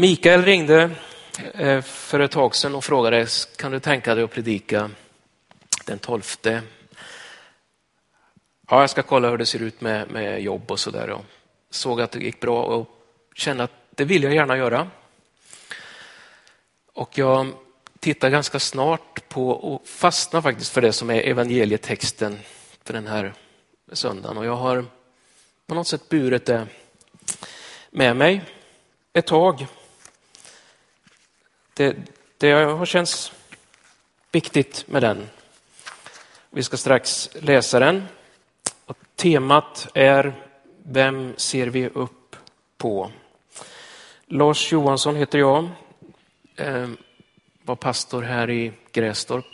Mikael ringde eh, för ett tag sedan och frågade, kan du tänka dig att predika den 12? Ja, jag ska kolla hur det ser ut med, med jobb och sådär. Såg att det gick bra och kände att det vill jag gärna göra. Och jag tittar ganska snart på och fastnar faktiskt för det som är evangelietexten för den här söndagen. Och jag har på något sätt burit det med mig ett tag. Det, det har känts viktigt med den. Vi ska strax läsa den. Och temat är Vem ser vi upp på? Lars Johansson heter jag. Ehm, var pastor här i Grästorp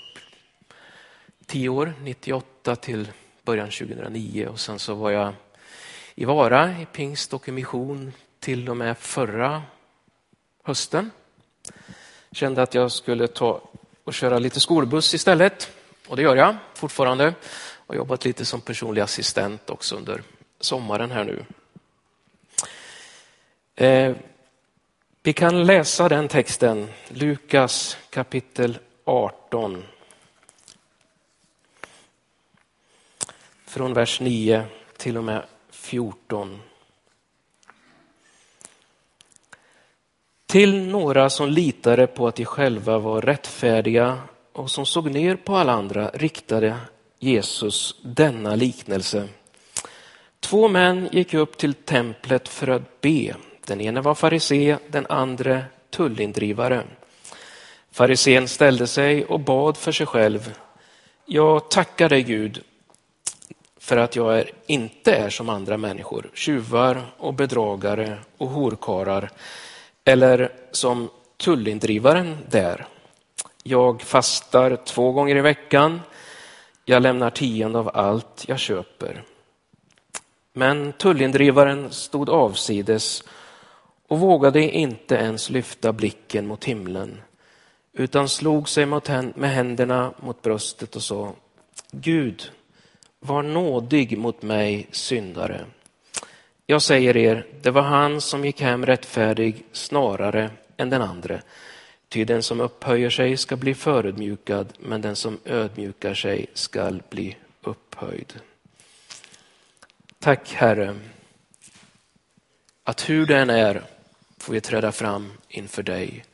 tio år, 98 till början 2009 och sen så var jag i Vara i pingst och i mission till och med förra hösten. Kände att jag skulle ta och köra lite skolbuss istället och det gör jag fortfarande. Har jobbat lite som personlig assistent också under sommaren här nu. Eh, vi kan läsa den texten, Lukas kapitel 18. Från vers 9 till och med 14. Till några som litade på att de själva var rättfärdiga och som såg ner på alla andra riktade Jesus denna liknelse. Två män gick upp till templet för att be. Den ene var farisé, den andra tullindrivare. Farisén ställde sig och bad för sig själv. Jag tackar dig Gud för att jag är, inte är som andra människor, tjuvar och bedragare och horkarar eller som tullindrivaren där. Jag fastar två gånger i veckan. Jag lämnar tionde av allt jag köper. Men tullindrivaren stod avsides och vågade inte ens lyfta blicken mot himlen utan slog sig med händerna mot bröstet och sa Gud, var nådig mot mig syndare. Jag säger er, det var han som gick hem rättfärdig snarare än den andre. Ty den som upphöjer sig ska bli förödmjukad, men den som ödmjukar sig skall bli upphöjd. Tack Herre, att hur den är får vi träda fram inför dig.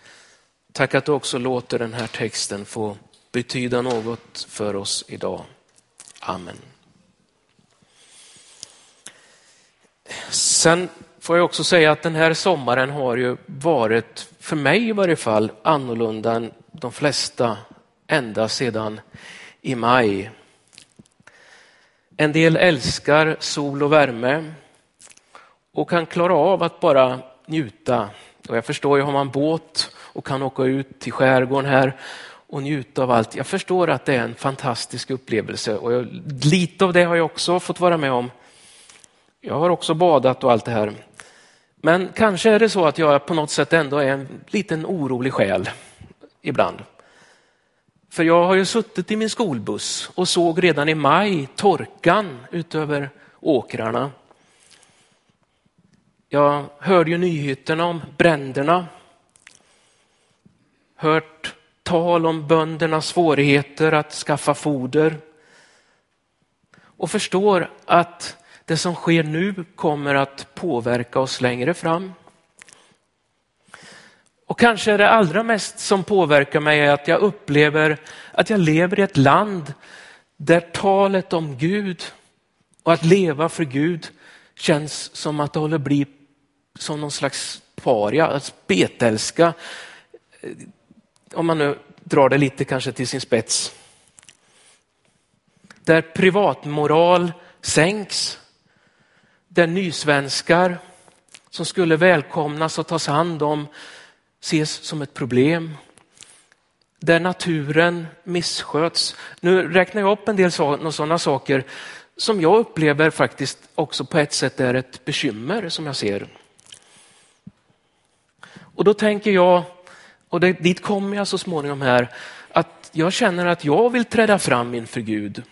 Tack att du också låter den här texten få betyda något för oss idag. Amen. Sen får jag också säga att den här sommaren har ju varit, för mig i varje fall, annorlunda än de flesta ända sedan i maj. En del älskar sol och värme och kan klara av att bara njuta. Och jag förstår ju, har man båt och kan åka ut till skärgården här och njuta av allt. Jag förstår att det är en fantastisk upplevelse och jag, lite av det har jag också fått vara med om jag har också badat och allt det här. Men kanske är det så att jag på något sätt ändå är en liten orolig själ ibland. För jag har ju suttit i min skolbuss och såg redan i maj torkan utöver åkrarna. Jag hörde ju nyheterna om bränderna. Hört tal om böndernas svårigheter att skaffa foder. Och förstår att det som sker nu kommer att påverka oss längre fram. Och kanske är det allra mest som påverkar mig är att jag upplever att jag lever i ett land där talet om Gud och att leva för Gud känns som att det håller bli som någon slags paria, att spetälska. Eh, om man nu drar det lite kanske till sin spets. Där privatmoral sänks där nysvenskar som skulle välkomnas och tas hand om ses som ett problem. Där naturen missköts. Nu räknar jag upp en del sådana saker som jag upplever faktiskt också på ett sätt är ett bekymmer som jag ser. Och då tänker jag, och det, dit kommer jag så småningom här, att jag känner att jag vill träda fram inför Gud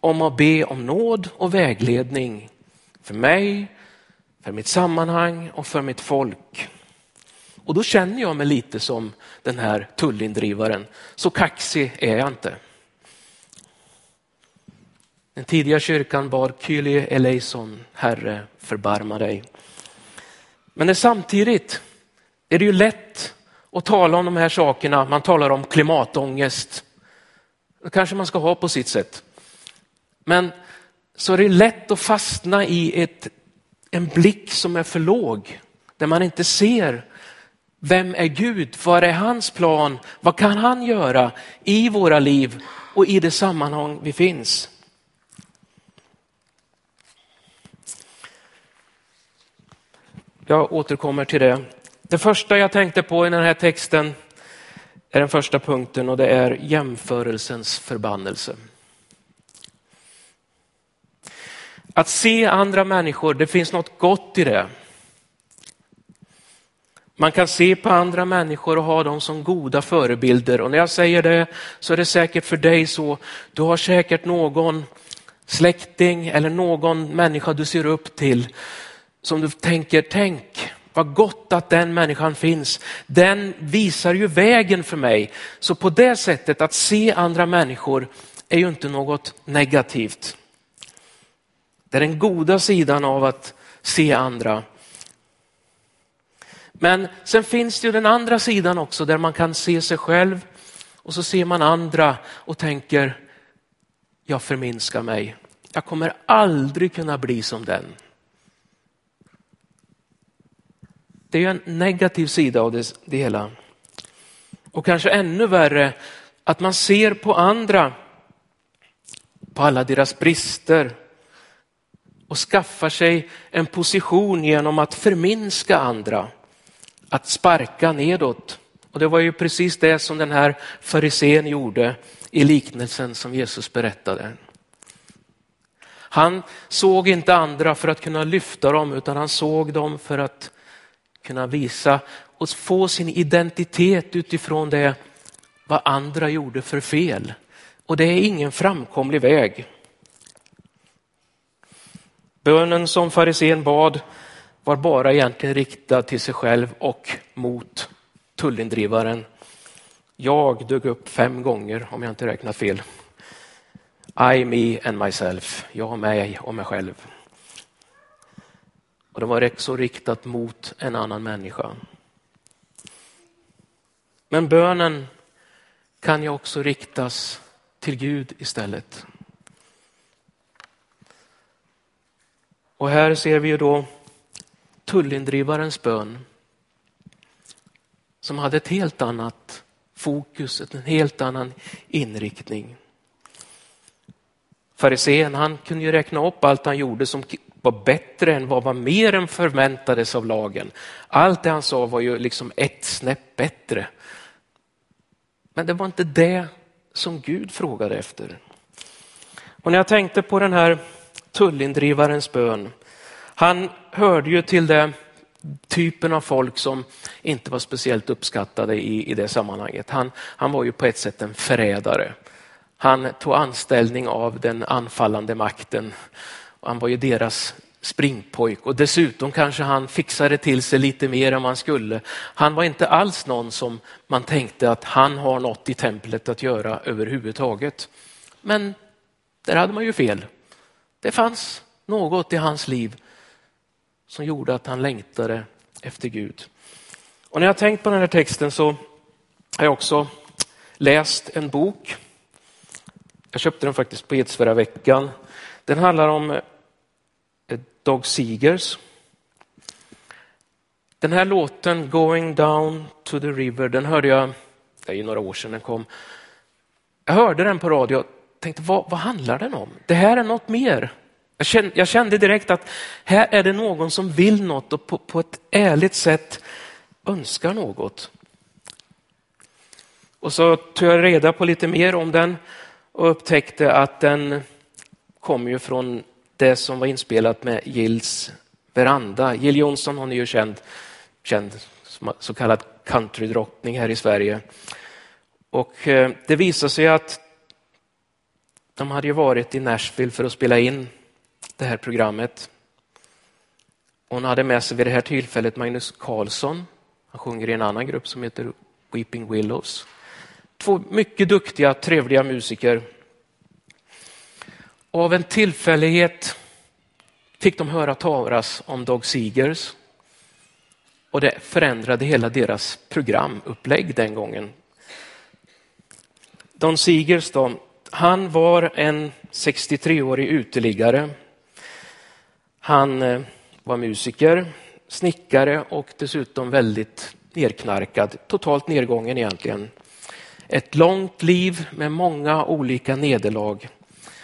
om att be om nåd och vägledning för mig, för mitt sammanhang och för mitt folk. Och då känner jag mig lite som den här tullindrivaren. Så kaxig är jag inte. Den tidiga kyrkan bad Kylie eleison, Herre förbarma dig. Men det samtidigt är det ju lätt att tala om de här sakerna. Man talar om klimatångest. Det kanske man ska ha på sitt sätt. Men så är det lätt att fastna i ett, en blick som är för låg. Där man inte ser vem är Gud? Vad är hans plan? Vad kan han göra i våra liv och i det sammanhang vi finns? Jag återkommer till det. Det första jag tänkte på i den här texten är den första punkten och det är jämförelsens förbannelse. Att se andra människor, det finns något gott i det. Man kan se på andra människor och ha dem som goda förebilder. Och när jag säger det så är det säkert för dig så. Du har säkert någon släkting eller någon människa du ser upp till som du tänker, tänk vad gott att den människan finns. Den visar ju vägen för mig. Så på det sättet att se andra människor är ju inte något negativt. Det är den goda sidan av att se andra. Men sen finns det ju den andra sidan också där man kan se sig själv och så ser man andra och tänker, jag förminskar mig. Jag kommer aldrig kunna bli som den. Det är ju en negativ sida av det, det hela. Och kanske ännu värre att man ser på andra, på alla deras brister och skaffar sig en position genom att förminska andra, att sparka nedåt. Och det var ju precis det som den här farisén gjorde i liknelsen som Jesus berättade. Han såg inte andra för att kunna lyfta dem utan han såg dem för att kunna visa och få sin identitet utifrån det vad andra gjorde för fel. Och det är ingen framkomlig väg. Bönen som farisén bad var bara egentligen riktad till sig själv och mot tullindrivaren. Jag dök upp fem gånger om jag inte räknat fel. I, me and myself. Jag, mig och mig själv. Och det var så riktat mot en annan människa. Men bönen kan ju också riktas till Gud istället. Och här ser vi ju då tullindrivarens bön som hade ett helt annat fokus, en helt annan inriktning. Farisén, han kunde ju räkna upp allt han gjorde som var bättre än vad var mer än förväntades av lagen. Allt det han sa var ju liksom ett snäpp bättre. Men det var inte det som Gud frågade efter. Och när jag tänkte på den här tullindrivarens bön, han hörde ju till den typen av folk som inte var speciellt uppskattade i, i det sammanhanget. Han, han var ju på ett sätt en förrädare. Han tog anställning av den anfallande makten han var ju deras springpojk och dessutom kanske han fixade till sig lite mer än man skulle. Han var inte alls någon som man tänkte att han har något i templet att göra överhuvudtaget. Men där hade man ju fel. Det fanns något i hans liv som gjorde att han längtade efter Gud. Och när jag tänkt på den här texten så har jag också läst en bok. Jag köpte den faktiskt på Edsvära veckan den handlar om eh, Dog Seegers. Den här låten, Going down to the river, den hörde jag, det är ju några år sedan den kom. Jag hörde den på radio tänkte, vad, vad handlar den om? Det här är något mer. Jag kände, jag kände, direkt att här är det någon som vill något och på, på ett ärligt sätt önskar något. Och så tog jag reda på lite mer om den och upptäckte att den kommer ju från det som var inspelat med Gills veranda. Jill Johnson hon är ju känd, känd så kallad countrydrottning här i Sverige. Och eh, det visade sig att de hade ju varit i Nashville för att spela in det här programmet. Hon hade med sig vid det här tillfället Magnus Carlsson Han sjunger i en annan grupp som heter Weeping Willows. Två mycket duktiga, trevliga musiker. Av en tillfällighet fick de höra talas om Dog Seegers och det förändrade hela deras programupplägg den gången. Don Seegers då, han var en 63-årig uteliggare. Han eh, var musiker, snickare och dessutom väldigt nerknarkad, totalt nedgången egentligen. Ett långt liv med många olika nederlag.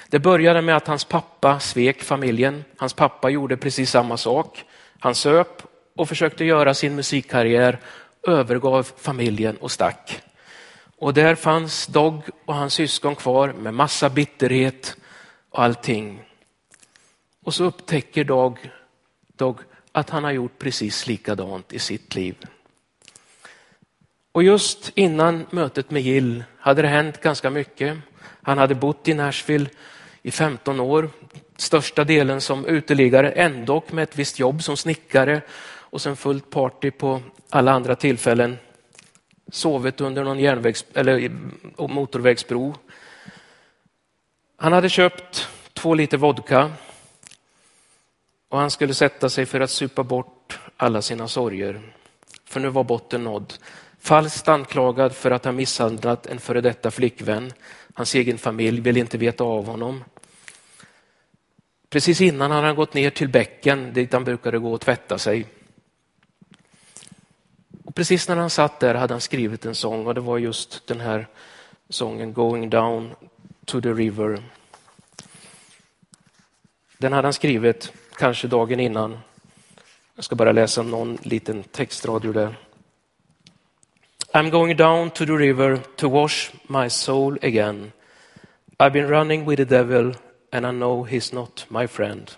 Det började med att hans pappa svek familjen. Hans pappa gjorde precis samma sak. Han söp och försökte göra sin musikkarriär, övergav familjen och stack. Och där fanns Dog och hans syskon kvar med massa bitterhet och allting. Och så upptäcker Dog, Dog att han har gjort precis likadant i sitt liv. Och just innan mötet med Jill hade det hänt ganska mycket. Han hade bott i Nashville i 15 år, största delen som uteliggare, ändå med ett visst jobb som snickare och sen fullt party på alla andra tillfällen. Sovit under någon järnvägs eller motorvägsbro. Han hade köpt två liter vodka och han skulle sätta sig för att supa bort alla sina sorger. För nu var botten nådd. Falskt anklagad för att ha misshandlat en före detta flickvän. Hans egen familj vill inte veta av honom. Precis innan hade han gått ner till bäcken dit han brukade gå och tvätta sig. Och precis när han satt där hade han skrivit en sång och det var just den här sången Going down to the river. Den hade han skrivit kanske dagen innan. Jag ska bara läsa någon liten textrad ur det. I'm going down to the river to wash my soul again. I've been running with the devil and I know he's not my friend.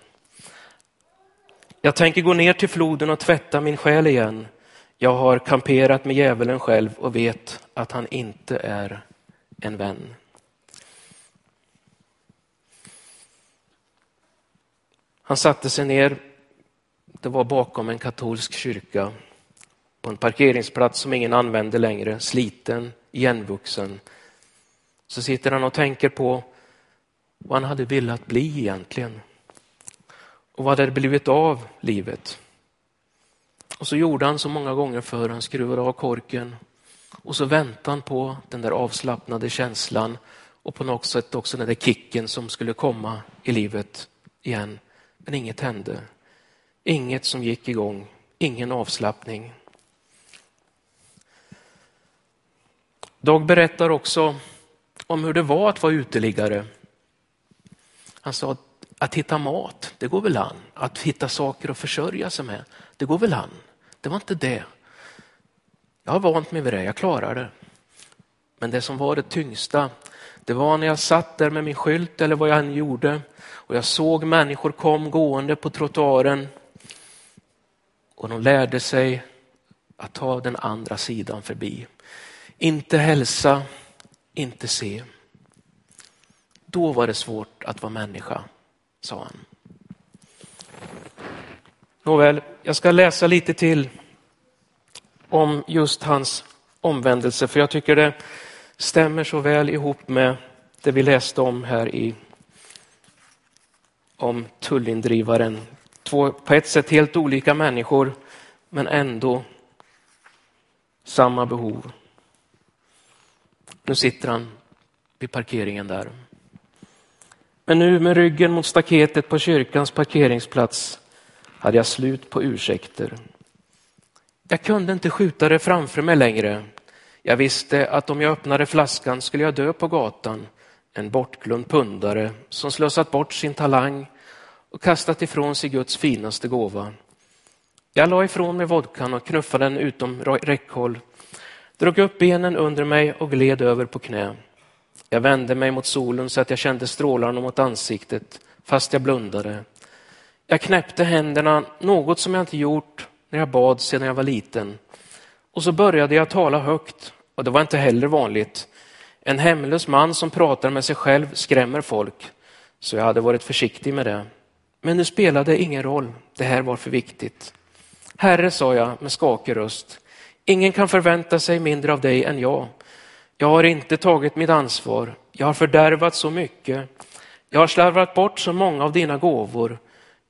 Jag tänker gå ner till floden och tvätta min själ igen. Jag har kamperat med djävulen själv och vet att han inte är en vän. Han satte sig ner, det var bakom en katolsk kyrka, på en parkeringsplats som ingen använde längre, sliten, igenvuxen. Så sitter han och tänker på vad han hade velat bli egentligen. Och vad hade blivit av livet? Och så gjorde han så många gånger förr, han skruvade av korken och så väntade han på den där avslappnade känslan och på något sätt också den där kicken som skulle komma i livet igen. Men inget hände. Inget som gick igång, ingen avslappning. Dag berättar också om hur det var att vara uteliggare. Han sa att, att hitta mat, det går väl an. Att hitta saker att försörja sig med, det går väl an. Det var inte det. Jag har vant mig vid det, jag klarar det. Men det som var det tyngsta, det var när jag satt där med min skylt eller vad jag än gjorde och jag såg människor kom gående på trottoaren och de lärde sig att ta den andra sidan förbi. Inte hälsa, inte se. Då var det svårt att vara människa, sa han. Nåväl, jag ska läsa lite till om just hans omvändelse, för jag tycker det stämmer så väl ihop med det vi läste om här i om tullindrivaren. Två på ett sätt helt olika människor, men ändå samma behov. Nu sitter han vid parkeringen där. Men nu med ryggen mot staketet på kyrkans parkeringsplats hade jag slut på ursäkter. Jag kunde inte skjuta det framför mig längre. Jag visste att om jag öppnade flaskan skulle jag dö på gatan. En bortglömd pundare som slösat bort sin talang och kastat ifrån sig Guds finaste gåva. Jag la ifrån mig vodkan och knuffade den utom räckhåll, drog upp benen under mig och gled över på knä. Jag vände mig mot solen så att jag kände strålarna mot ansiktet fast jag blundade. Jag knäppte händerna, något som jag inte gjort när jag bad sedan jag var liten. Och så började jag tala högt och det var inte heller vanligt. En hemlös man som pratar med sig själv skrämmer folk, så jag hade varit försiktig med det. Men det spelade ingen roll, det här var för viktigt. Herre, sa jag med skakig röst, Ingen kan förvänta sig mindre av dig än jag. Jag har inte tagit mitt ansvar. Jag har fördärvat så mycket. Jag har slarvat bort så många av dina gåvor.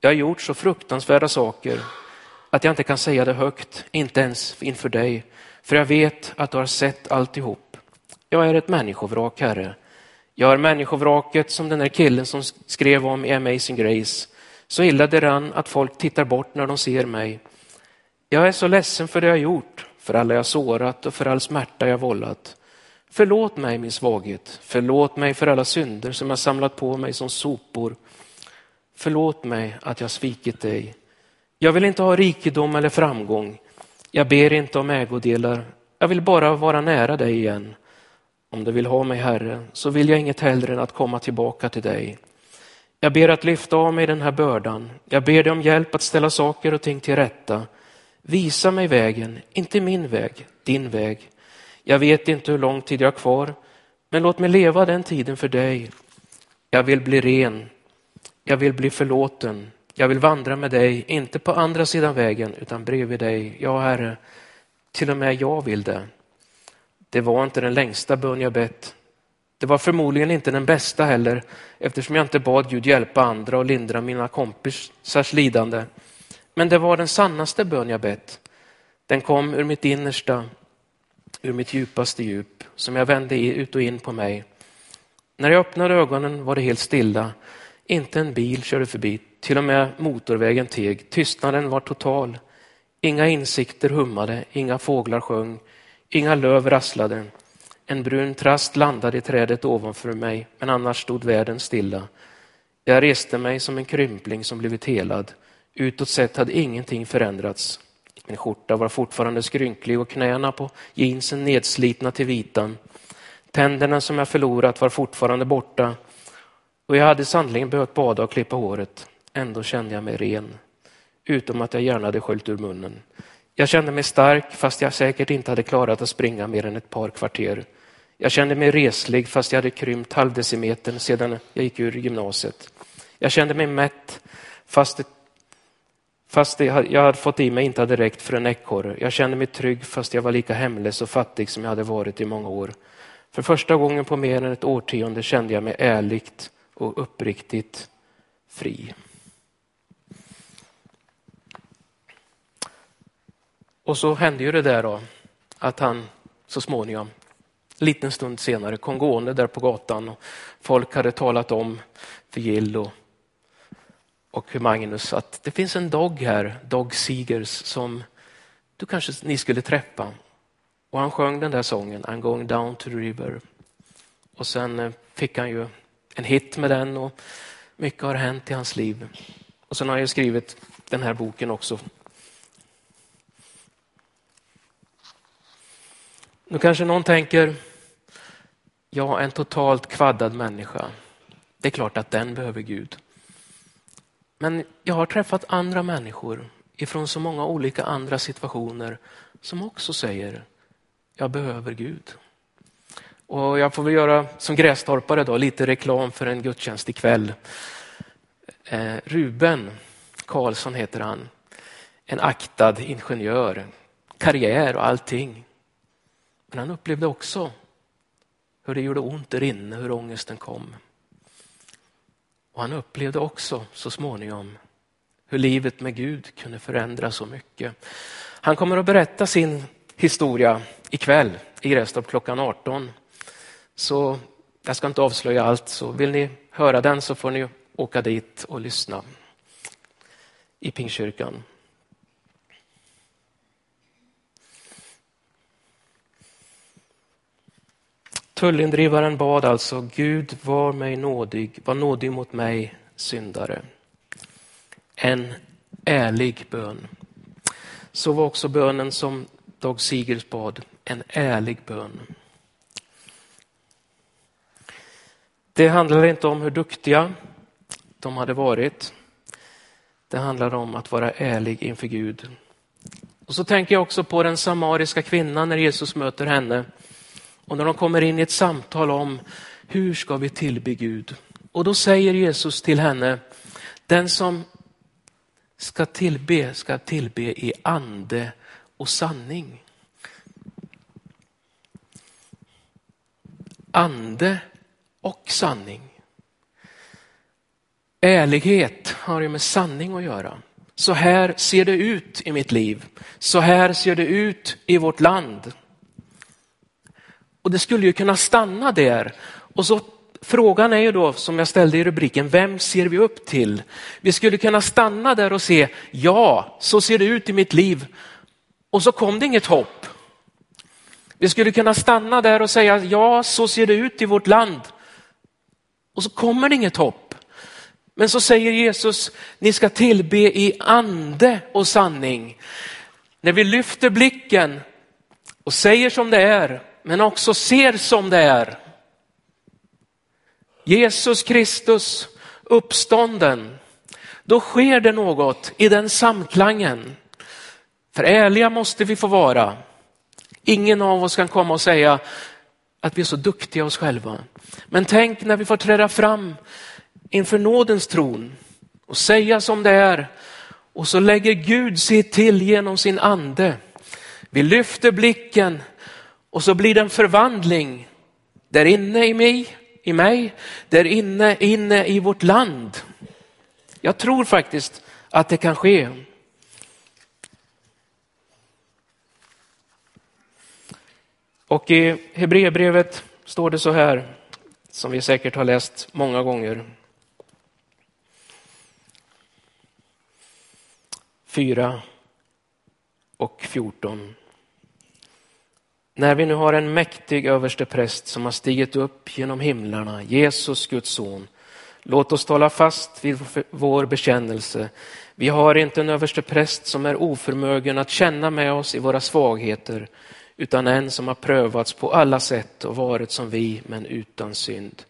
Jag har gjort så fruktansvärda saker att jag inte kan säga det högt, inte ens inför dig. För jag vet att du har sett alltihop. Jag är ett människovrak, Herre. Jag är människovraket som den där killen som skrev om i Amazing Grace. Så illa däran att folk tittar bort när de ser mig. Jag är så ledsen för det jag gjort, för alla jag sårat och för all smärta jag vållat. Förlåt mig min svaghet, förlåt mig för alla synder som jag samlat på mig som sopor. Förlåt mig att jag svikit dig. Jag vill inte ha rikedom eller framgång. Jag ber inte om ägodelar. Jag vill bara vara nära dig igen. Om du vill ha mig, Herre, så vill jag inget hellre än att komma tillbaka till dig. Jag ber att lyfta av mig den här bördan. Jag ber dig om hjälp att ställa saker och ting till rätta. Visa mig vägen, inte min väg, din väg. Jag vet inte hur lång tid jag har kvar, men låt mig leva den tiden för dig. Jag vill bli ren. Jag vill bli förlåten. Jag vill vandra med dig, inte på andra sidan vägen, utan bredvid dig. Ja, Herre, till och med jag vill det. Det var inte den längsta bön jag bett. Det var förmodligen inte den bästa heller, eftersom jag inte bad Gud hjälpa andra och lindra mina kompisars lidande. Men det var den sannaste bön jag bett. Den kom ur mitt innersta, ur mitt djupaste djup, som jag vände ut och in på mig. När jag öppnade ögonen var det helt stilla. Inte en bil körde förbi, till och med motorvägen teg. Tystnaden var total. Inga insikter hummade, inga fåglar sjöng, inga löv rasslade. En brun trast landade i trädet ovanför mig, men annars stod världen stilla. Jag reste mig som en krympling som blivit helad. Utåt sett hade ingenting förändrats. Min skjorta var fortfarande skrynklig och knäna på jeansen nedslitna till vitan. Tänderna som jag förlorat var fortfarande borta och jag hade sannligen behövt bada och klippa håret. Ändå kände jag mig ren, utom att jag gärna hade sköljt ur munnen. Jag kände mig stark fast jag säkert inte hade klarat att springa mer än ett par kvarter. Jag kände mig reslig fast jag hade krympt halvdecimetern sedan jag gick ur gymnasiet. Jag kände mig mätt fast, det, fast det jag hade fått i mig inte hade räckt för en ekorre. Jag kände mig trygg fast jag var lika hemlös och fattig som jag hade varit i många år. För första gången på mer än ett årtionde kände jag mig ärligt och uppriktigt fri. Och så hände ju det där då, att han så småningom, liten stund senare, kom gående där på gatan och folk hade talat om för Gill och, och Magnus att det finns en dog här, Dog Seegers, som du kanske ni skulle träffa. Och han sjöng den där sången, I'm going down to the river. Och sen eh, fick han ju en hit med den och mycket har hänt i hans liv. Och sen har jag skrivit den här boken också Nu kanske någon tänker, ja en totalt kvaddad människa, det är klart att den behöver Gud. Men jag har träffat andra människor ifrån så många olika andra situationer som också säger, jag behöver Gud. Och jag får väl göra som grästorpare då, lite reklam för en gudstjänst ikväll. Eh, Ruben Karlsson heter han. En aktad ingenjör, karriär och allting. Men han upplevde också hur det gjorde ont där inne, hur ångesten kom. Och han upplevde också så småningom hur livet med Gud kunde förändra så mycket. Han kommer att berätta sin historia ikväll i Grästorp klockan 18. Så jag ska inte avslöja allt, så vill ni höra den så får ni åka dit och lyssna i Pingstkyrkan. Tullindrivaren bad alltså, Gud var mig nådig, var nådig mot mig syndare. En ärlig bön. Så var också bönen som Dag Sigurds bad, en ärlig bön. Det handlade inte om hur duktiga de hade varit. Det handlade om att vara ärlig inför Gud. Och så tänker jag också på den samariska kvinnan när Jesus möter henne. Och när de kommer in i ett samtal om hur ska vi tillbe Gud? Och då säger Jesus till henne, den som ska tillbe, ska tillbe i ande och sanning. Ande och sanning. Ärlighet har ju med sanning att göra. Så här ser det ut i mitt liv. Så här ser det ut i vårt land. Och det skulle ju kunna stanna där. Och så Frågan är ju då, som jag ställde i rubriken, vem ser vi upp till? Vi skulle kunna stanna där och se, ja, så ser det ut i mitt liv. Och så kom det inget hopp. Vi skulle kunna stanna där och säga, ja, så ser det ut i vårt land. Och så kommer det inget hopp. Men så säger Jesus, ni ska tillbe i ande och sanning. När vi lyfter blicken och säger som det är, men också ser som det är. Jesus Kristus uppstånden, då sker det något i den samklangen. För ärliga måste vi få vara. Ingen av oss kan komma och säga att vi är så duktiga oss själva. Men tänk när vi får träda fram inför nådens tron och säga som det är. Och så lägger Gud sig till genom sin ande. Vi lyfter blicken och så blir det en förvandling där inne i mig, i mig, där inne, inne i vårt land. Jag tror faktiskt att det kan ske. Och i Hebreerbrevet står det så här, som vi säkert har läst många gånger. 4 och 14. När vi nu har en mäktig överstepräst som har stigit upp genom himlarna, Jesus Guds son, låt oss tala fast vid vår bekännelse. Vi har inte en överstepräst som är oförmögen att känna med oss i våra svagheter, utan en som har prövats på alla sätt och varit som vi, men utan synd.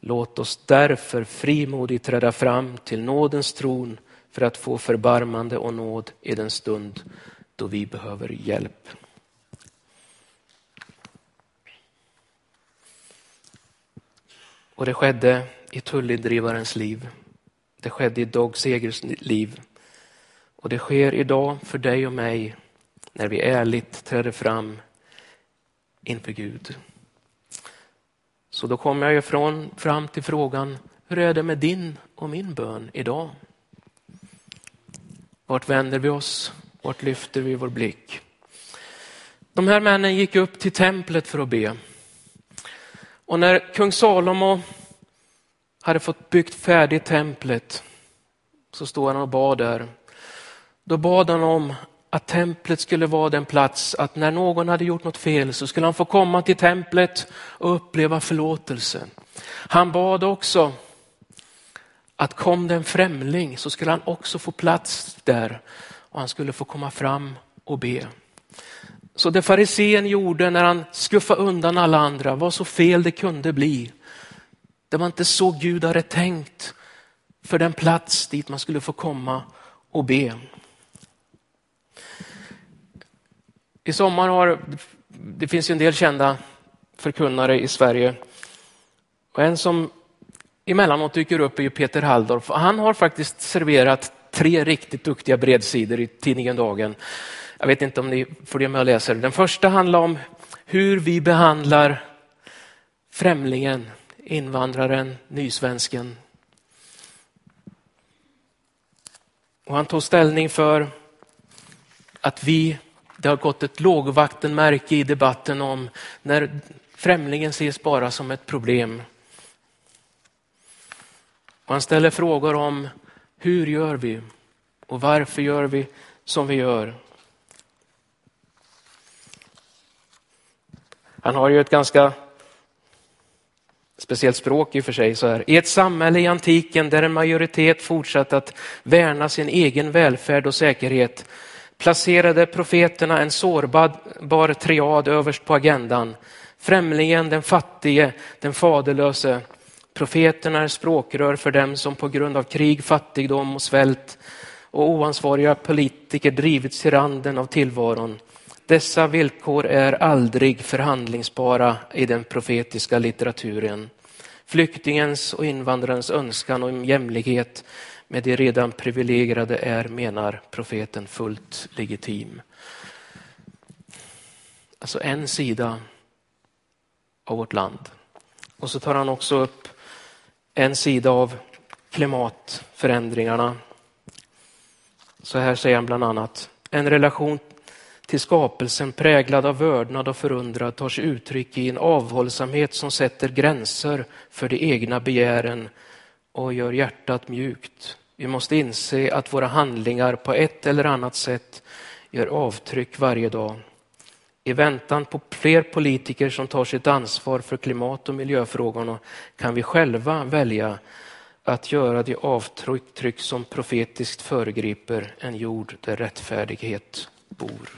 Låt oss därför frimodigt träda fram till nådens tron för att få förbarmande och nåd i den stund då vi behöver hjälp. Och det skedde i tullindrivarens liv. Det skedde i Dag Segers liv. Och det sker idag för dig och mig när vi ärligt träder fram inför Gud. Så då kommer jag ifrån fram till frågan, hur är det med din och min bön idag? Vart vänder vi oss? Vart lyfter vi vår blick? De här männen gick upp till templet för att be. Och när kung Salomo hade fått byggt färdigt templet så stod han och bad där. Då bad han om att templet skulle vara den plats att när någon hade gjort något fel så skulle han få komma till templet och uppleva förlåtelse. Han bad också att kom det en främling så skulle han också få plats där och han skulle få komma fram och be. Så det farisén gjorde när han skuffade undan alla andra var så fel det kunde bli. Det var inte så Gud hade tänkt för den plats dit man skulle få komma och be. I sommar har, det finns ju en del kända förkunnare i Sverige. Och en som emellanåt dyker upp är ju Peter Halldorf. Han har faktiskt serverat tre riktigt duktiga bredsidor i tidningen Dagen. Jag vet inte om ni följer med och läser. Den första handlar om hur vi behandlar främlingen, invandraren, nysvensken. Och han tog ställning för att vi, det har gått ett lågvattenmärke i debatten om när främlingen ses bara som ett problem. Man han ställer frågor om hur gör vi och varför gör vi som vi gör? Han har ju ett ganska speciellt språk i och för sig. Så här. I ett samhälle i antiken där en majoritet fortsatte att värna sin egen välfärd och säkerhet placerade profeterna en sårbar triad överst på agendan. Främlingen, den fattige, den faderlöse. Profeterna är språkrör för dem som på grund av krig, fattigdom och svält och oansvariga politiker drivits till randen av tillvaron. Dessa villkor är aldrig förhandlingsbara i den profetiska litteraturen. Flyktingens och invandrarens önskan om jämlikhet med de redan privilegierade är, menar profeten, fullt legitim. Alltså en sida av vårt land. Och så tar han också upp en sida av klimatförändringarna. Så här säger han bland annat, en relation till skapelsen präglad av vördnad och förundran tar sig uttryck i en avhållsamhet som sätter gränser för de egna begären och gör hjärtat mjukt. Vi måste inse att våra handlingar på ett eller annat sätt gör avtryck varje dag. I väntan på fler politiker som tar sitt ansvar för klimat och miljöfrågorna kan vi själva välja att göra de avtryck som profetiskt föregriper en jord där rättfärdighet bor.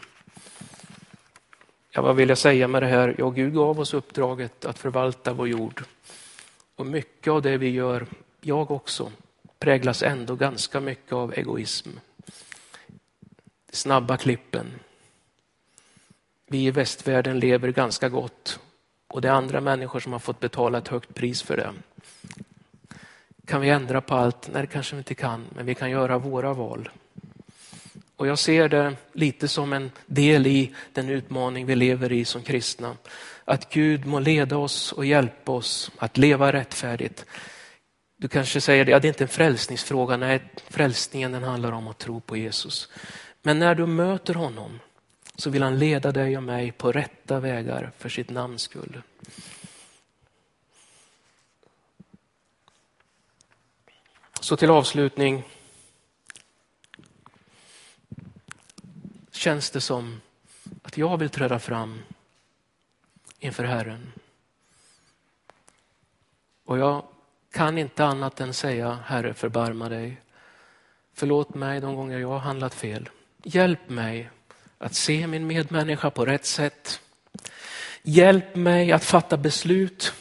Ja, vad vill jag säga med det här? Ja, Gud gav oss uppdraget att förvalta vår jord. Och mycket av det vi gör, jag också, präglas ändå ganska mycket av egoism. Snabba klippen. Vi i västvärlden lever ganska gott och det är andra människor som har fått betala ett högt pris för det. Kan vi ändra på allt? Nej, det kanske vi inte kan, men vi kan göra våra val. Och jag ser det lite som en del i den utmaning vi lever i som kristna. Att Gud må leda oss och hjälpa oss att leva rättfärdigt. Du kanske säger, ja, det är inte en frälsningsfråga. Nej, frälsningen den handlar om att tro på Jesus. Men när du möter honom så vill han leda dig och mig på rätta vägar för sitt namns skull. Så till avslutning. Känns det som att jag vill träda fram inför Herren. Och jag kan inte annat än säga, Herre förbarma dig. Förlåt mig de gånger jag har handlat fel. Hjälp mig att se min medmänniska på rätt sätt. Hjälp mig att fatta beslut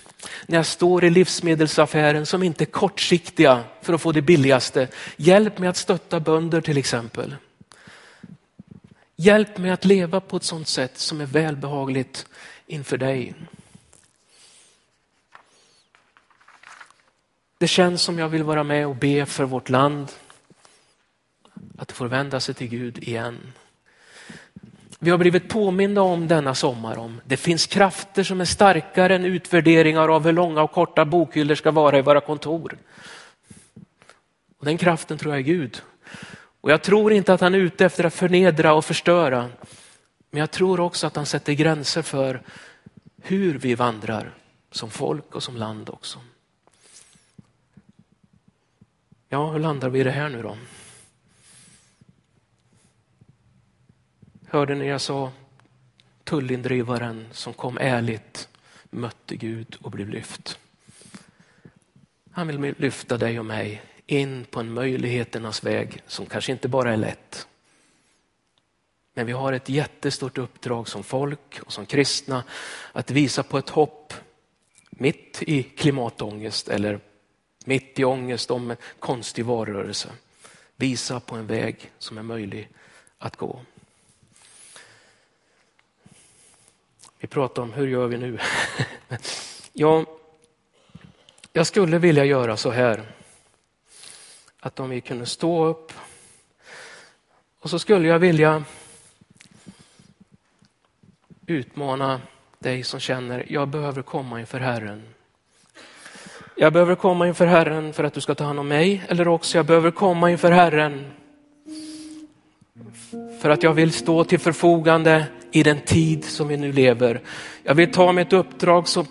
när jag står i livsmedelsaffären som inte är kortsiktiga för att få det billigaste. Hjälp mig att stötta bönder till exempel. Hjälp mig att leva på ett sådant sätt som är välbehagligt inför dig. Det känns som jag vill vara med och be för vårt land. Att det får vända sig till Gud igen. Vi har blivit påminda om denna sommar om det finns krafter som är starkare än utvärderingar av hur långa och korta bokhyllor ska vara i våra kontor. Och den kraften tror jag är Gud. Och jag tror inte att han är ute efter att förnedra och förstöra. Men jag tror också att han sätter gränser för hur vi vandrar som folk och som land också. Ja, hur landar vi i det här nu då? Hörde ni jag sa tullindrivaren som kom ärligt, mötte Gud och blev lyft. Han vill lyfta dig och mig in på en möjligheternas väg som kanske inte bara är lätt. Men vi har ett jättestort uppdrag som folk och som kristna att visa på ett hopp mitt i klimatångest eller mitt i ångest om en konstig varurörelse. Visa på en väg som är möjlig att gå. Vi pratar om hur gör vi nu? ja, jag skulle vilja göra så här. Att om vi kunde stå upp och så skulle jag vilja utmana dig som känner, jag behöver komma inför Herren. Jag behöver komma inför Herren för att du ska ta hand om mig eller också jag behöver komma inför Herren för att jag vill stå till förfogande i den tid som vi nu lever. Jag vill ta mitt uppdrag så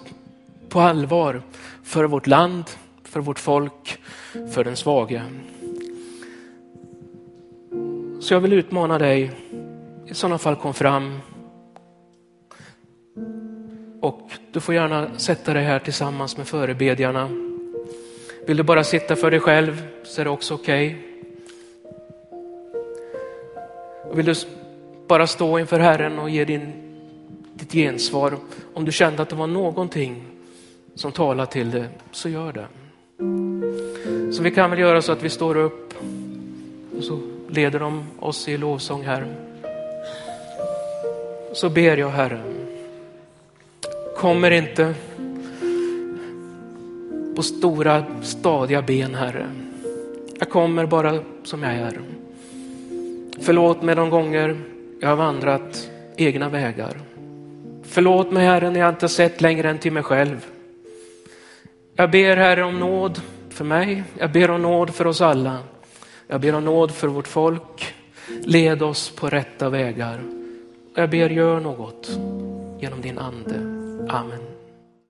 på allvar för vårt land, för vårt folk, för den svage. Så jag vill utmana dig, i sådana fall kom fram. Och du får gärna sätta dig här tillsammans med förebedjarna. Vill du bara sitta för dig själv så är det också okej. Okay. Vill du bara stå inför Herren och ge din, ditt gensvar. Om du kände att det var någonting som talade till dig, så gör det. Så vi kan väl göra så att vi står upp och så leder de oss i lovsång här. Så ber jag Herre, kommer inte på stora stadiga ben Herre. Jag kommer bara som jag är. Förlåt mig de gånger jag har vandrat egna vägar. Förlåt mig Herre när jag inte sett längre än till mig själv. Jag ber Herre om nåd för mig. Jag ber om nåd för oss alla. Jag ber om nåd för vårt folk. Led oss på rätta vägar. Jag ber gör något genom din ande. Amen.